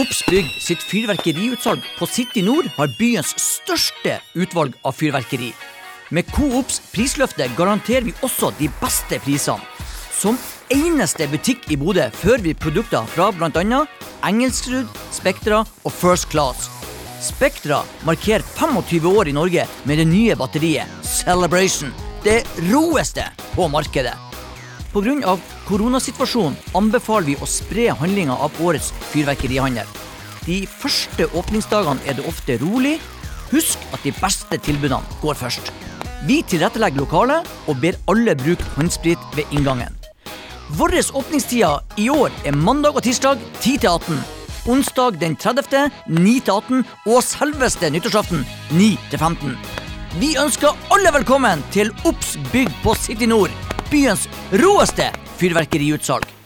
Obs Bygg sitt fyrverkeriutsalg på City Nord har byens største utvalg av fyrverkeri. Med Coops prisløfte garanterer vi også de beste prisene. Som eneste butikk i Bodø fører vi produkter fra bl.a. Engelskrud, Spektra og First Class. Spektra markerer 25 år i Norge med det nye batteriet Celebration. Det roeste på markedet. Pga. koronasituasjonen anbefaler vi å spre handlinga av årets fyrverkerihandel. De første åpningsdagene er det ofte rolig. Husk at de beste tilbudene går først. Vi tilrettelegger lokalet og ber alle bruke håndsprit ved inngangen. Våre åpningstider i år er mandag og tirsdag 10 til 18. Onsdag den 30. 9 til 18 og selveste nyttårsaften 9 til 15. Vi ønsker alle velkommen til Obs bygg på City Nord byens råeste fyrverkeriutsalg.